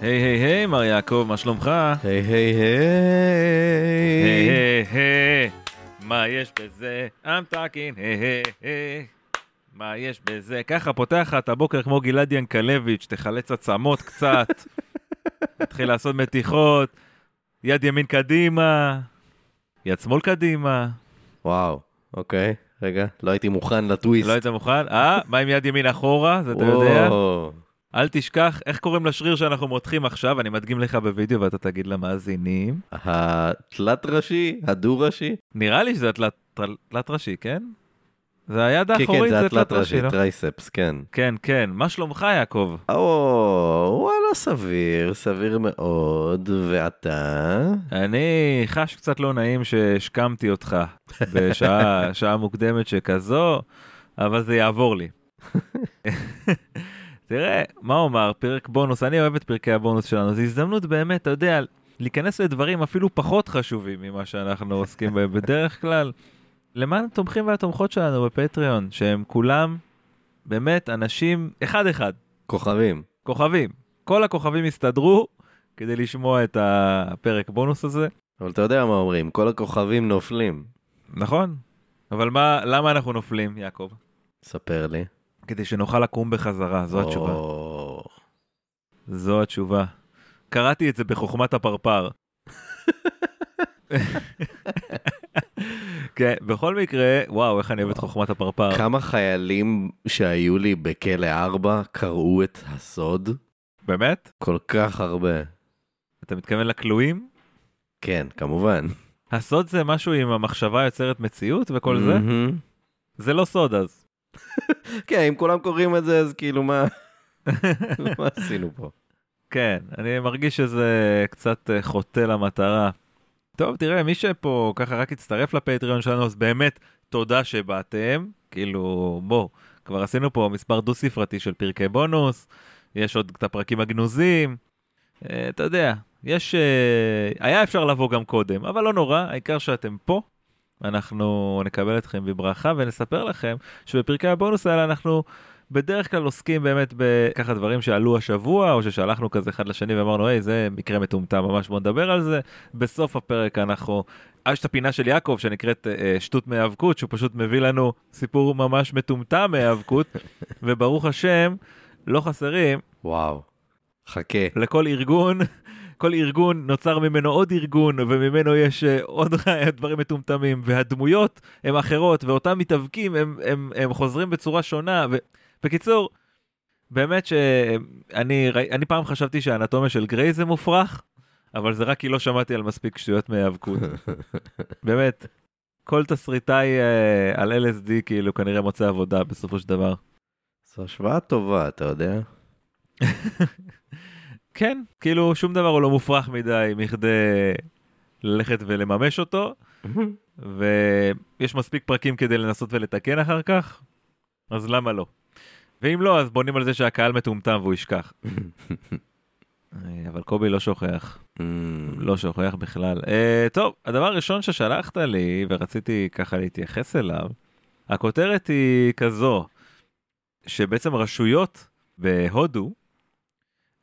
היי היי היי, מר יעקב, מה שלומך? היי היי היי היי. היי היי, מה יש בזה? I'm talking, היי היי היי. מה יש בזה? ככה פותח לך את הבוקר כמו גלעד ינקלביץ', תחלץ עצמות קצת, תתחיל לעשות מתיחות, יד ימין קדימה, יד שמאל קדימה. וואו, אוקיי. רגע, לא הייתי מוכן לטוויסט. לא היית מוכן? אה? מה עם יד ימין אחורה? זה אתה יודע? אל תשכח, איך קוראים לשריר שאנחנו מותחים עכשיו? אני מדגים לך בווידאו ואתה תגיד למאזינים. התלת ראשי? הדו ראשי? נראה לי שזה התלת תלת ראשי, כן? זה היד כן, כן, האחורית, זה זה התלת תלת ראשי, לא? triceps, כן. כן, כן. מה שלומך, יעקב? או, וואלה, סביר, סביר מאוד. ואתה? אני חש קצת לא נעים שהשכמתי אותך בשעה שעה מוקדמת שכזו, אבל זה יעבור לי. תראה, מה אומר, פרק בונוס, אני אוהב את פרקי הבונוס שלנו, זו הזדמנות באמת, אתה יודע, להיכנס לדברים אפילו פחות חשובים ממה שאנחנו עוסקים בהם בדרך כלל. למען התומכים והתומכות שלנו בפטריון, שהם כולם באמת אנשים אחד-אחד, כוכבים. כוכבים. כל הכוכבים הסתדרו כדי לשמוע את הפרק בונוס הזה. אבל אתה יודע מה אומרים, כל הכוכבים נופלים. נכון. אבל מה, למה אנחנו נופלים, יעקב? ספר לי. כדי שנוכל לקום בחזרה, זו התשובה. זו התשובה. קראתי את זה בחוכמת הפרפר. כן, בכל מקרה, וואו, איך אני אוהב את חוכמת הפרפר. כמה חיילים שהיו לי בכלא 4 קראו את הסוד? באמת? כל כך הרבה. אתה מתכוון לכלואים? כן, כמובן. הסוד זה משהו עם המחשבה יוצרת מציאות וכל זה? זה לא סוד אז. כן, אם כולם קוראים את זה, אז כאילו מה... מה עשינו פה? כן, אני מרגיש שזה קצת אה, חוטא למטרה. טוב, תראה, מי שפה ככה רק הצטרף לפטריון שלנו, אז באמת תודה שבאתם. כאילו, בוא, כבר עשינו פה מספר דו-ספרתי של פרקי בונוס, יש עוד את הפרקים הגנוזים. אה, אתה יודע, יש... אה, היה אפשר לבוא גם קודם, אבל לא נורא, העיקר שאתם פה. אנחנו נקבל אתכם בברכה ונספר לכם שבפרקי הבונוס האלה אנחנו בדרך כלל עוסקים באמת בככה דברים שעלו השבוע, או ששלחנו כזה אחד לשני ואמרנו, היי, זה מקרה מטומטם ממש, בוא נדבר על זה. בסוף הפרק אנחנו... יש את הפינה של יעקב שנקראת אה, שטות מהיאבקות, שהוא פשוט מביא לנו סיפור ממש מטומטם מהיאבקות, וברוך השם, לא חסרים וואו. חכה. לכל ארגון, כל ארגון נוצר ממנו עוד ארגון, וממנו יש אה, עוד דברים מטומטמים, והדמויות הן אחרות, ואותם מתאבקים הם, הם, הם חוזרים בצורה שונה. ו... בקיצור, באמת שאני אני פעם חשבתי שהאנטומיה של גריי זה מופרך, אבל זה רק כי לא שמעתי על מספיק שטויות מהיאבקות. באמת, כל תסריטאי אה, על LSD כאילו כנראה מוצא עבודה בסופו של דבר. זו השוואה טובה, אתה יודע? כן, כאילו שום דבר הוא לא מופרך מדי מכדי ללכת ולממש אותו, ויש מספיק פרקים כדי לנסות ולתקן אחר כך, אז למה לא? ואם לא, אז בונים על זה שהקהל מטומטם והוא ישכח. אבל קובי לא שוכח, לא שוכח בכלל. Uh, טוב, הדבר הראשון ששלחת לי, ורציתי ככה להתייחס אליו, הכותרת היא כזו, שבעצם רשויות בהודו,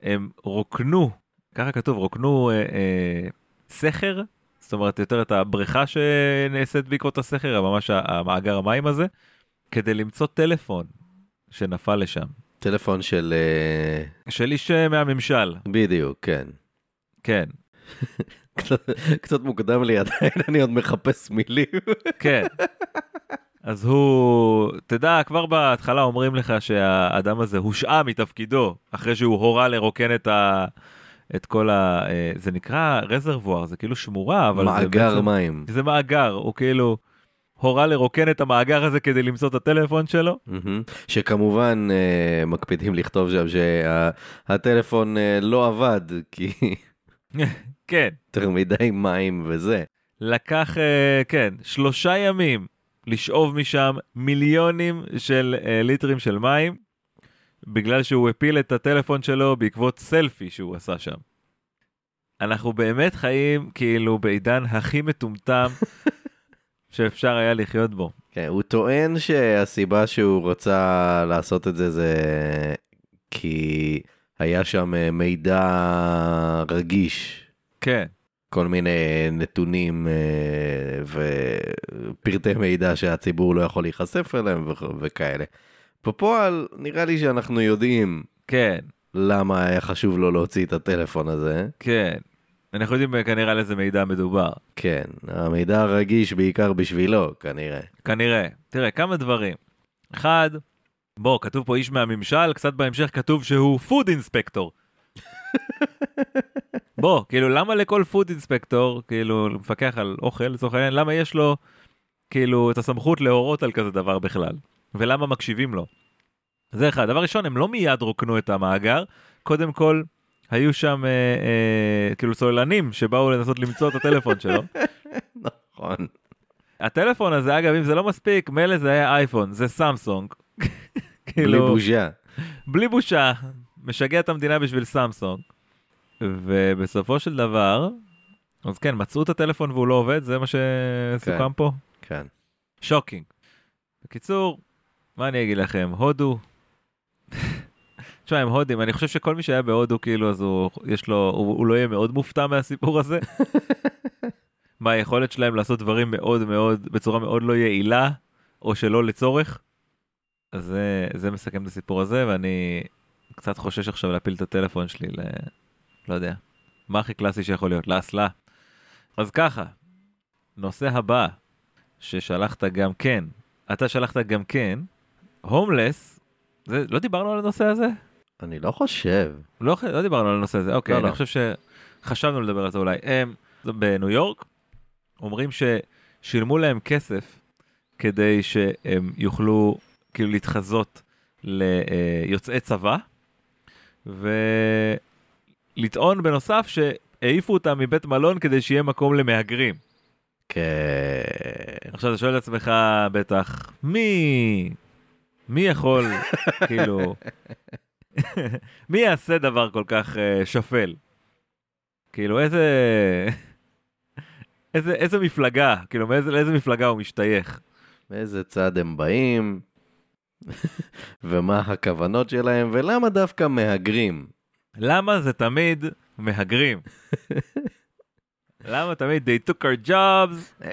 הם רוקנו, ככה כתוב, רוקנו אה, אה, סכר, זאת אומרת יותר את הבריכה שנעשית בעקבות הסכר, ממש המאגר המים הזה, כדי למצוא טלפון שנפל לשם. טלפון של... אה, של איש אה, מהממשל, בדיוק, כן. כן, קצת- קצת מוקדם לי עדיין, אני עוד מחפש מילים. כן. אז הוא, תדע, כבר בהתחלה אומרים לך שהאדם הזה הושעה מתפקידו, אחרי שהוא הורה לרוקן את ה... את כל ה... אה, זה נקרא רזרבואר, זה כאילו שמורה, אבל זה מאגר. מים. זה מאגר, הוא כאילו הורה לרוקן את המאגר הזה כדי למצוא את הטלפון שלו. שכמובן אה, מקפידים לכתוב שם שהטלפון לא עבד, כי כן, יותר מדי מים וזה. לקח, אה, כן, שלושה ימים לשאוב משם מיליונים של אה, ליטרים של מים, בגלל שהוא הפיל את הטלפון שלו בעקבות סלפי שהוא עשה שם. אנחנו באמת חיים כאילו בעידן הכי מטומטם שאפשר היה לחיות בו. כן, הוא טוען שהסיבה שהוא רצה לעשות את זה זה כי היה שם אה, מידע רגיש, כן, כל מיני נתונים אה, ופרטי מידע שהציבור לא יכול להיחשף אליהם וכ- וכאלה. בפועל, נראה לי שאנחנו יודעים כן, למה היה חשוב לו להוציא את הטלפון הזה. כן. אנחנו יודעים כנראה על איזה מידע מדובר. כן, המידע רגיש בעיקר בשבילו, כנראה. כנראה. תראה, כמה דברים. אחד, בוא, כתוב פה איש מהממשל, קצת בהמשך כתוב שהוא food inspector. בוא, כאילו, למה לכל food inspector, כאילו, מפקח על אוכל, לצורך העניין, למה יש לו, כאילו, את הסמכות להורות על כזה דבר בכלל? ולמה מקשיבים לו? זה אחד. דבר ראשון, הם לא מיד רוקנו את המאגר, קודם כל, היו שם, אה, אה, כאילו, צוללנים שבאו לנסות למצוא את הטלפון שלו. נכון. הטלפון הזה, אגב, אם זה לא מספיק, מילא זה היה אייפון, זה סמסונג. בלי כאילו, בושה. בלי בושה, משגע את המדינה בשביל סמסונג. ובסופו של דבר, אז כן, מצאו את הטלפון והוא לא עובד, זה מה שסוכם כן. פה? כן. shocking. בקיצור, מה אני אגיד לכם, הודו. תשמע, הם הודים, אני חושב שכל מי שהיה בהודו, כאילו, אז הוא, יש לו, הוא, הוא לא יהיה מאוד מופתע מהסיפור הזה. מהיכולת שלהם לעשות דברים מאוד מאוד, בצורה מאוד לא יעילה, או שלא לצורך. אז זה, זה מסכם את הסיפור הזה, ואני קצת חושש עכשיו להפיל את הטלפון שלי ל... לא יודע. מה הכי קלאסי שיכול להיות? לאסלה. אז ככה, נושא הבא, ששלחת גם כן, אתה שלחת גם כן, הומלס, זה, לא דיברנו על הנושא הזה? אני לא חושב. לא, לא דיברנו על הנושא הזה, אוקיי, לא, אני לא. חושב שחשבנו לדבר על זה אולי. הם, בניו יורק, אומרים ששילמו להם כסף כדי שהם יוכלו כאילו להתחזות ליוצאי צבא, ולטעון בנוסף שהעיפו אותם מבית מלון כדי שיהיה מקום למהגרים. כן. עכשיו אתה שואל את עצמך בטח, מי, מי יכול, כאילו, מי יעשה דבר כל כך uh, שפל? כאילו איזה, איזה, איזה מפלגה, כאילו מאיזה, לאיזה מפלגה הוא משתייך? מאיזה צד הם באים, ומה הכוונות שלהם, ולמה דווקא מהגרים. למה זה תמיד מהגרים? למה תמיד they took our jobs,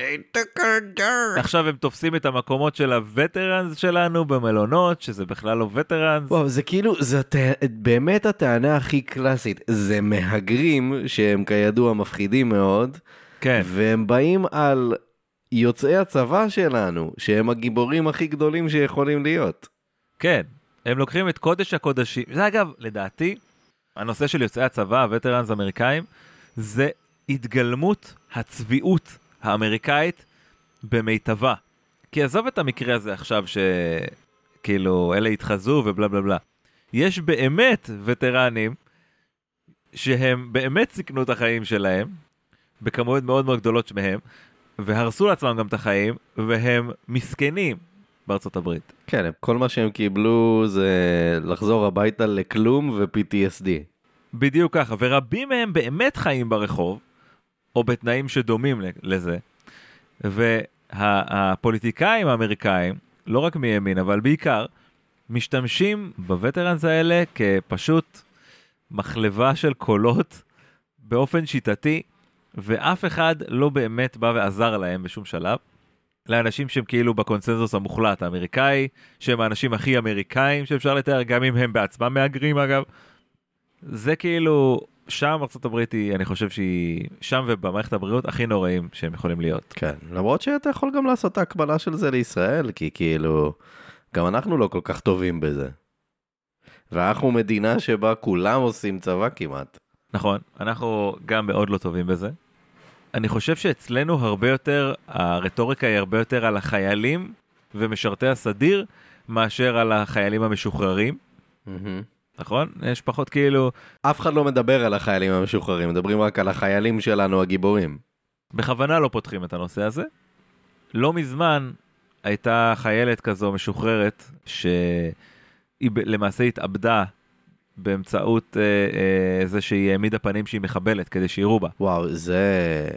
עכשיו הם תופסים את המקומות של הווטרנס שלנו במלונות, שזה בכלל לא וטרנס. וואו, זה כאילו, זה הט... באמת הטענה הכי קלאסית. זה מהגרים, שהם כידוע מפחידים מאוד, כן, והם באים על יוצאי הצבא שלנו, שהם הגיבורים הכי גדולים שיכולים להיות. כן, הם לוקחים את קודש הקודשים. זה אגב, לדעתי, הנושא של יוצאי הצבא, הווטרנס האמריקאים, זה התגלמות הצביעות האמריקאית במיטבה. כי עזוב את המקרה הזה עכשיו שכאילו אלה התחזו ובלה בלה בלה. יש באמת וטרנים שהם באמת סיכנו את החיים שלהם, בכמויות מאוד מאוד גדולות מהם, והרסו לעצמם גם את החיים, והם מסכנים בארצות הברית. כן, כל מה שהם קיבלו זה לחזור הביתה לכלום ו-PTSD. בדיוק ככה, ורבים מהם באמת חיים ברחוב, או בתנאים שדומים לזה. והפוליטיקאים האמריקאים, לא רק מימין, אבל בעיקר, משתמשים בווטרנס האלה כפשוט מחלבה של קולות באופן שיטתי, ואף אחד לא באמת בא ועזר להם בשום שלב. לאנשים שהם כאילו בקונצנזוס המוחלט האמריקאי, שהם האנשים הכי אמריקאים שאפשר לתאר, גם אם הם בעצמם מהגרים אגב. זה כאילו, שם ארה"ב היא, אני חושב שהיא, שם ובמערכת הבריאות הכי נוראים שהם יכולים להיות. כן, למרות שאתה יכול גם לעשות את ההקבלה של זה לישראל, כי כאילו, גם אנחנו לא כל כך טובים בזה. ואנחנו מדינה שבה כולם עושים צבא כמעט. נכון, אנחנו גם מאוד לא טובים בזה. אני חושב שאצלנו הרבה יותר, הרטוריקה היא הרבה יותר על החיילים ומשרתי הסדיר, מאשר על החיילים המשוחררים, נכון? יש פחות כאילו, אף אחד לא מדבר על החיילים המשוחררים, מדברים רק על החיילים שלנו הגיבורים. בכוונה לא פותחים את הנושא הזה. לא מזמן הייתה חיילת כזו משוחררת, שהיא למעשה התאבדה באמצעות אה, אה, זה שהיא העמידה פנים שהיא מחבלת כדי שיראו בה. וואו, זה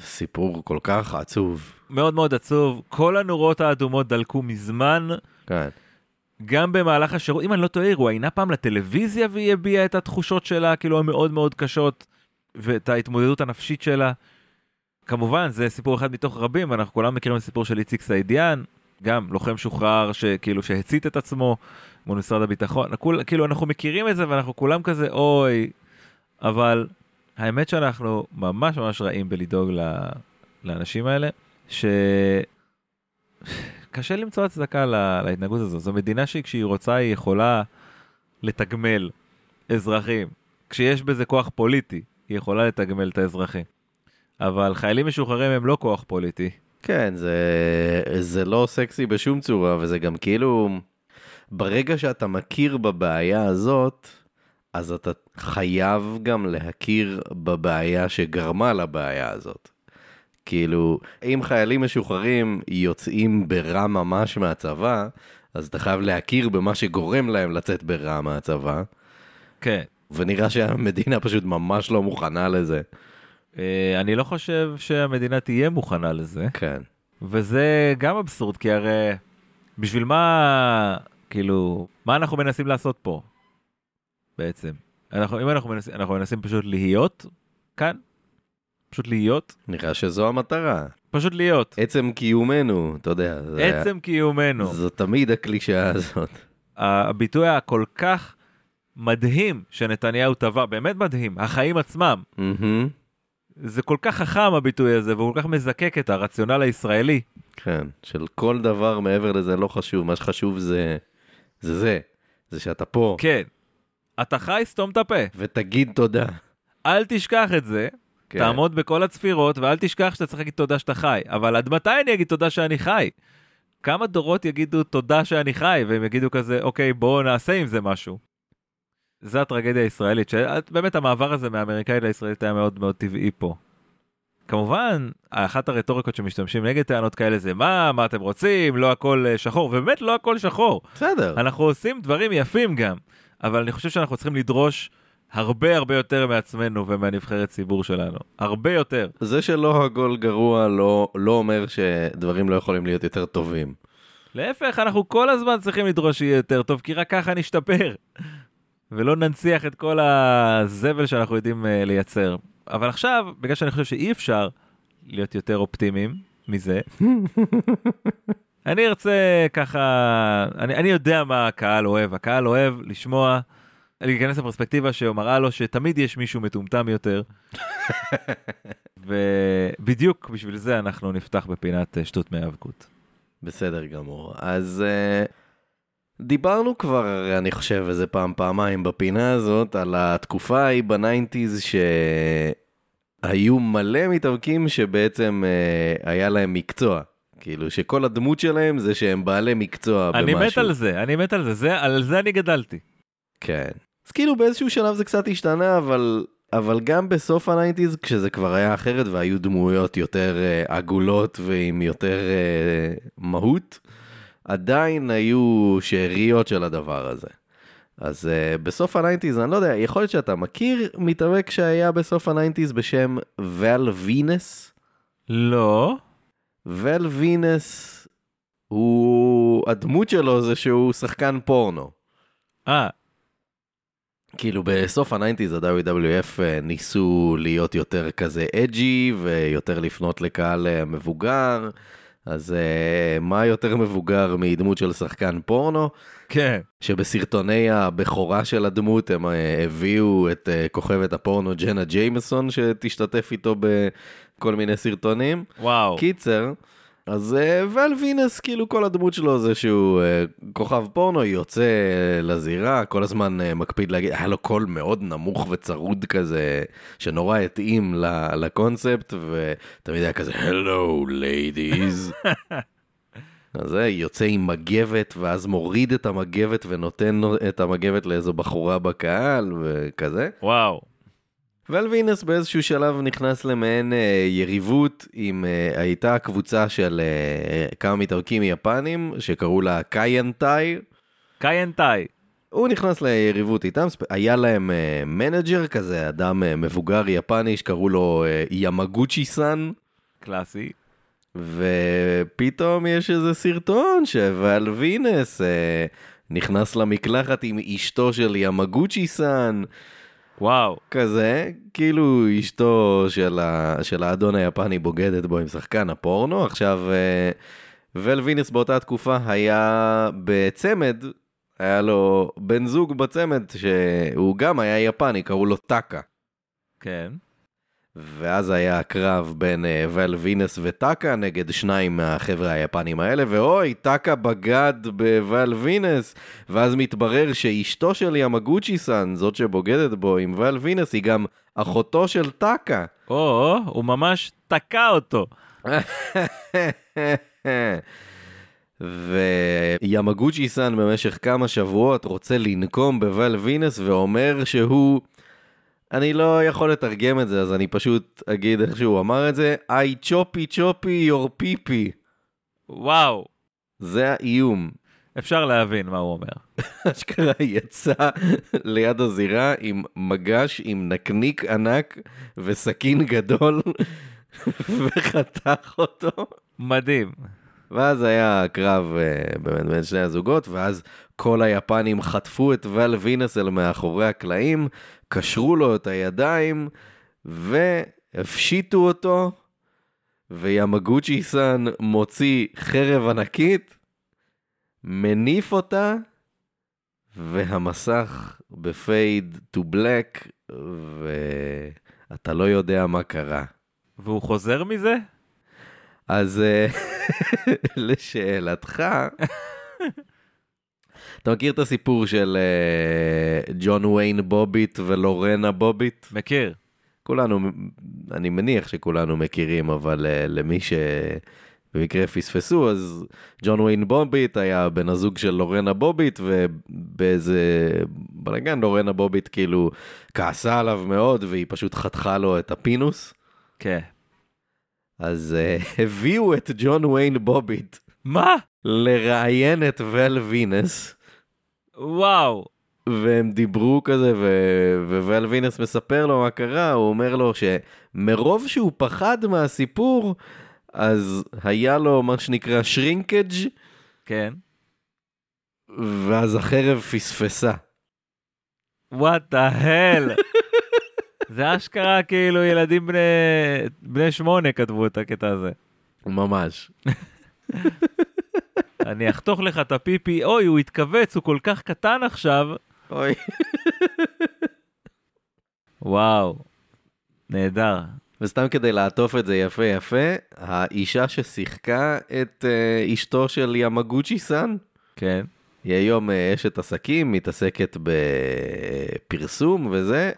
סיפור כל כך עצוב. מאוד מאוד עצוב, כל הנורות האדומות דלקו מזמן, כן. גם במהלך השירות, אם אני לא טועה, היא רואיינה פעם לטלוויזיה והיא הביעה את התחושות שלה, כאילו המאוד מאוד קשות, ואת ההתמודדות הנפשית שלה. כמובן, זה סיפור אחד מתוך רבים, אנחנו כולם מכירים את הסיפור של איציק סעידיאן, גם לוחם שוחרר שכאילו שהצית את עצמו מול משרד הביטחון, כול, כאילו אנחנו מכירים את זה ואנחנו כולם כזה אוי, אבל האמת שאנחנו ממש ממש רעים בלדאוג לאנשים האלה, שקשה למצוא הצדקה לה... להתנהגות הזו. זו מדינה שכשהיא רוצה היא יכולה לתגמל אזרחים. כשיש בזה כוח פוליטי, היא יכולה לתגמל את האזרחים. אבל חיילים משוחררים הם לא כוח פוליטי. כן, זה, זה לא סקסי בשום צורה, וזה גם כאילו, ברגע שאתה מכיר בבעיה הזאת, אז אתה חייב גם להכיר בבעיה שגרמה לבעיה הזאת. כאילו, אם חיילים משוחררים יוצאים ברע ממש מהצבא, אז אתה חייב להכיר במה שגורם להם לצאת ברע מהצבא. כן. ונראה שהמדינה פשוט ממש לא מוכנה לזה. אה, אני לא חושב שהמדינה תהיה מוכנה לזה. כן. וזה גם אבסורד, כי הרי בשביל מה, כאילו, מה אנחנו מנסים לעשות פה בעצם? אנחנו, אם אנחנו מנסים, אנחנו מנסים פשוט להיות כאן, פשוט להיות. נראה שזו המטרה. פשוט להיות. עצם קיומנו, אתה יודע. עצם זה... קיומנו. זו תמיד הקלישאה הזאת. הביטוי הכל כך מדהים שנתניהו טבע, באמת מדהים, החיים עצמם. Mm-hmm. זה כל כך חכם הביטוי הזה, והוא כל כך מזקק את הרציונל הישראלי. כן, של כל דבר מעבר לזה לא חשוב, מה שחשוב זה זה, זה, זה שאתה פה. כן. אתה חי, סתום את הפה. ותגיד תודה. אל תשכח את זה, כן. תעמוד בכל הצפירות, ואל תשכח שאתה צריך להגיד תודה שאתה חי. אבל עד מתי אני אגיד תודה שאני חי? כמה דורות יגידו תודה שאני חי, והם יגידו כזה, אוקיי, בואו נעשה עם זה משהו. זה הטרגדיה הישראלית, שבאמת המעבר הזה מהאמריקאית לישראלית היה מאוד מאוד טבעי פה. כמובן, אחת הרטוריקות שמשתמשים נגד טענות כאלה זה מה, מה אתם רוצים, לא הכל אה, שחור, ובאמת לא הכל שחור. בסדר. אנחנו עושים דברים יפים גם, אבל אני חושב שאנחנו צריכים לדרוש הרבה הרבה יותר מעצמנו ומהנבחרת ציבור שלנו. הרבה יותר. זה שלא הגול גרוע לא, לא אומר שדברים לא יכולים להיות יותר טובים. להפך, אנחנו כל הזמן צריכים לדרוש שיהיה יותר טוב, כי רק ככה נשתפר. ולא ננציח את כל הזבל שאנחנו יודעים uh, לייצר. אבל עכשיו, בגלל שאני חושב שאי אפשר להיות יותר אופטימיים מזה, אני ארצה ככה, אני, אני יודע מה הקהל אוהב, הקהל אוהב לשמוע, להיכנס לפרספקטיבה שמראה לו שתמיד יש מישהו מטומטם יותר. ובדיוק בשביל זה אנחנו נפתח בפינת אה, שטות מהיאבקות. בסדר גמור. אז uh, דיברנו כבר, אני חושב, איזה פעם, פעמיים בפינה הזאת, על התקופה ההיא בניינטיז שהיו מלא מתאבקים שבעצם אה, היה להם מקצוע. כאילו שכל הדמות שלהם זה שהם בעלי מקצוע אני במשהו. אני מת על זה, אני מת על זה, זה, על זה אני גדלתי. כן. אז כאילו באיזשהו שלב זה קצת השתנה, אבל, אבל גם בסוף ה nineties, כשזה כבר היה אחרת והיו דמויות יותר אה, עגולות ועם יותר אה, מהות, עדיין היו שאריות של הדבר הזה. אז אה, בסוף ה nineties, אני לא יודע, יכול להיות שאתה מכיר מתאבק שהיה בסוף הניינטיז בשם ואל וינס? לא. ואל וינס הוא, הדמות שלו זה שהוא שחקן פורנו. אה. כאילו בסוף ה nineties ה-WWF אה, ניסו להיות יותר כזה edgy ויותר לפנות לקהל אה, מבוגר. אז אה, מה יותר מבוגר מדמות של שחקן פורנו? כן. שבסרטוני הבכורה של הדמות הם אה, הביאו את אה, כוכבת הפורנו ג'נה ג'יימסון שתשתתף איתו בכל מיני סרטונים. וואו. קיצר. אז אה, ואל וינס, כאילו כל הדמות שלו זה שהוא אה, כוכב פורנו, יוצא לזירה, כל הזמן אה, מקפיד להגיד, היה לו קול מאוד נמוך וצרוד כזה, שנורא התאים לקונספט, ותמיד היה כזה, hello ladies. אז זה יוצא עם מגבת, ואז מוריד את המגבת ונותן את המגבת לאיזו בחורה בקהל, וכזה. וואו. וואל וינס באיזשהו שלב נכנס למעין אה, יריבות עם, אה, הייתה קבוצה של אה, כמה מתאבקים יפנים שקראו לה קיינטאי. קיינטאי. הוא נכנס ליריבות איתם, היה להם אה, manager כזה, אדם אה, מבוגר יפני שקראו לו אה, ימגוצ'י סאן. קלאסי. ופתאום יש איזה סרטון שוואל וינס אה, נכנס למקלחת עם אשתו של ימגוצ'י סאן, וואו. כזה, כאילו אשתו של, ה... של האדון היפני בוגדת בו עם שחקן הפורנו. עכשיו, אה, ול וינס באותה תקופה היה בצמד, היה לו בן זוג בצמד שהוא גם היה יפני, קראו לו טאקה. כן. ואז היה הקרב בין uh, ול וינס וטאקה נגד שניים מהחבר'ה היפנים האלה, ואוי, טאקה בגד בוול וינס, ואז מתברר שאשתו של ימגוצ'י סאן, זאת שבוגדת בו עם ול וינס, היא גם אחותו של טאקה. או, הוא ממש תקע אותו. וימגוצ'י סאן במשך כמה שבועות רוצה לנקום בוול וינס ואומר שהוא... אני לא יכול לתרגם את זה, אז אני פשוט אגיד איך שהוא אמר את זה, I choppy choppy your pipi. וואו. זה האיום. אפשר להבין מה הוא אומר. אשכרה יצא ליד הזירה עם מגש עם נקניק ענק וסכין גדול וחתך אותו. מדהים. ואז היה קרב uh, באמת בין שני הזוגות, ואז כל היפנים חטפו את ול וינס אל מאחורי הקלעים, קשרו לו את הידיים, והפשיטו אותו, וימגוצ'י סאן מוציא חרב ענקית, מניף אותה, והמסך בפייד טו בלק, ואתה לא יודע מה קרה. והוא חוזר מזה? אז אה, לשאלתך, אתה מכיר את הסיפור של אה, ג'ון ויין בוביט ולורנה בוביט? מכיר. כולנו, אני מניח שכולנו מכירים, אבל uh, למי שבמקרה פספסו, אז ג'ון ויין בוביט היה בן הזוג של לורנה בוביט, ובאיזה בלאגן לורנה בוביט כאילו כעסה עליו מאוד, והיא פשוט חתכה לו את ה penis. כן. אז אה, הביאו את ג'ון ויין בוביט. מה? לראיין את ול וינס. וואו. והם דיברו כזה, ו- וול וינס מספר לו מה קרה, הוא אומר לו שמרוב שהוא פחד מהסיפור, אז היה לו מה שנקרא שרינקג' כן. ואז החרב פספסה. וואט דה הל. זה אשכרה כאילו ילדים בני, בני שמונה כתבו את הקטע הזה. ממש. אני אחתוך לך את הפיפי, אוי, הוא התכווץ, הוא כל כך קטן עכשיו. אוי. וואו, נהדר. וסתם כדי לעטוף את זה יפה יפה, האישה ששיחקה את אה, אשתו של ימגוצ'י סאן, כן. היא היום אה, אשת עסקים, מתעסקת בפרסום וזה,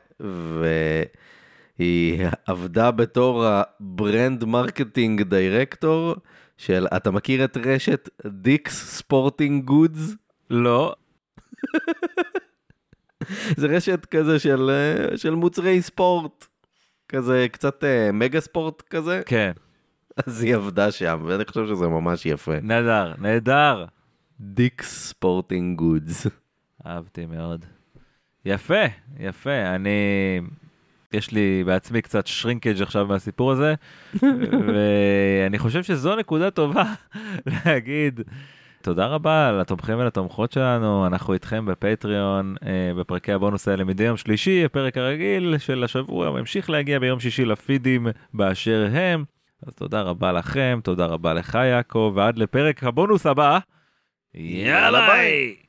והיא עבדה בתור ה brand marketing director של, אתה מכיר את רשת Dick's Sporting Goods? לא. זה רשת כזה של, אה, של מוצרי ספורט, כזה קצת אה, מגה ספורט כזה. כן. אז היא עבדה שם, ואני חושב שזה ממש יפה. נהדר, נהדר. דיקס ספורטינג גודס. אהבתי מאוד. יפה, יפה. אני... יש לי בעצמי קצת שרינקג' עכשיו מהסיפור הזה, ואני חושב שזו נקודה טובה להגיד תודה רבה לתומכים ולתומכות שלנו, אנחנו איתכם בפטריון, אה, בפרקי הבונוס האלה מדי יום שלישי, הפרק הרגיל של השבוע ממשיך להגיע ביום שישי לפידים באשר הם. אז תודה רבה לכם, תודה רבה לך יעקב, ועד לפרק הבונוס הבא. Yalla bye.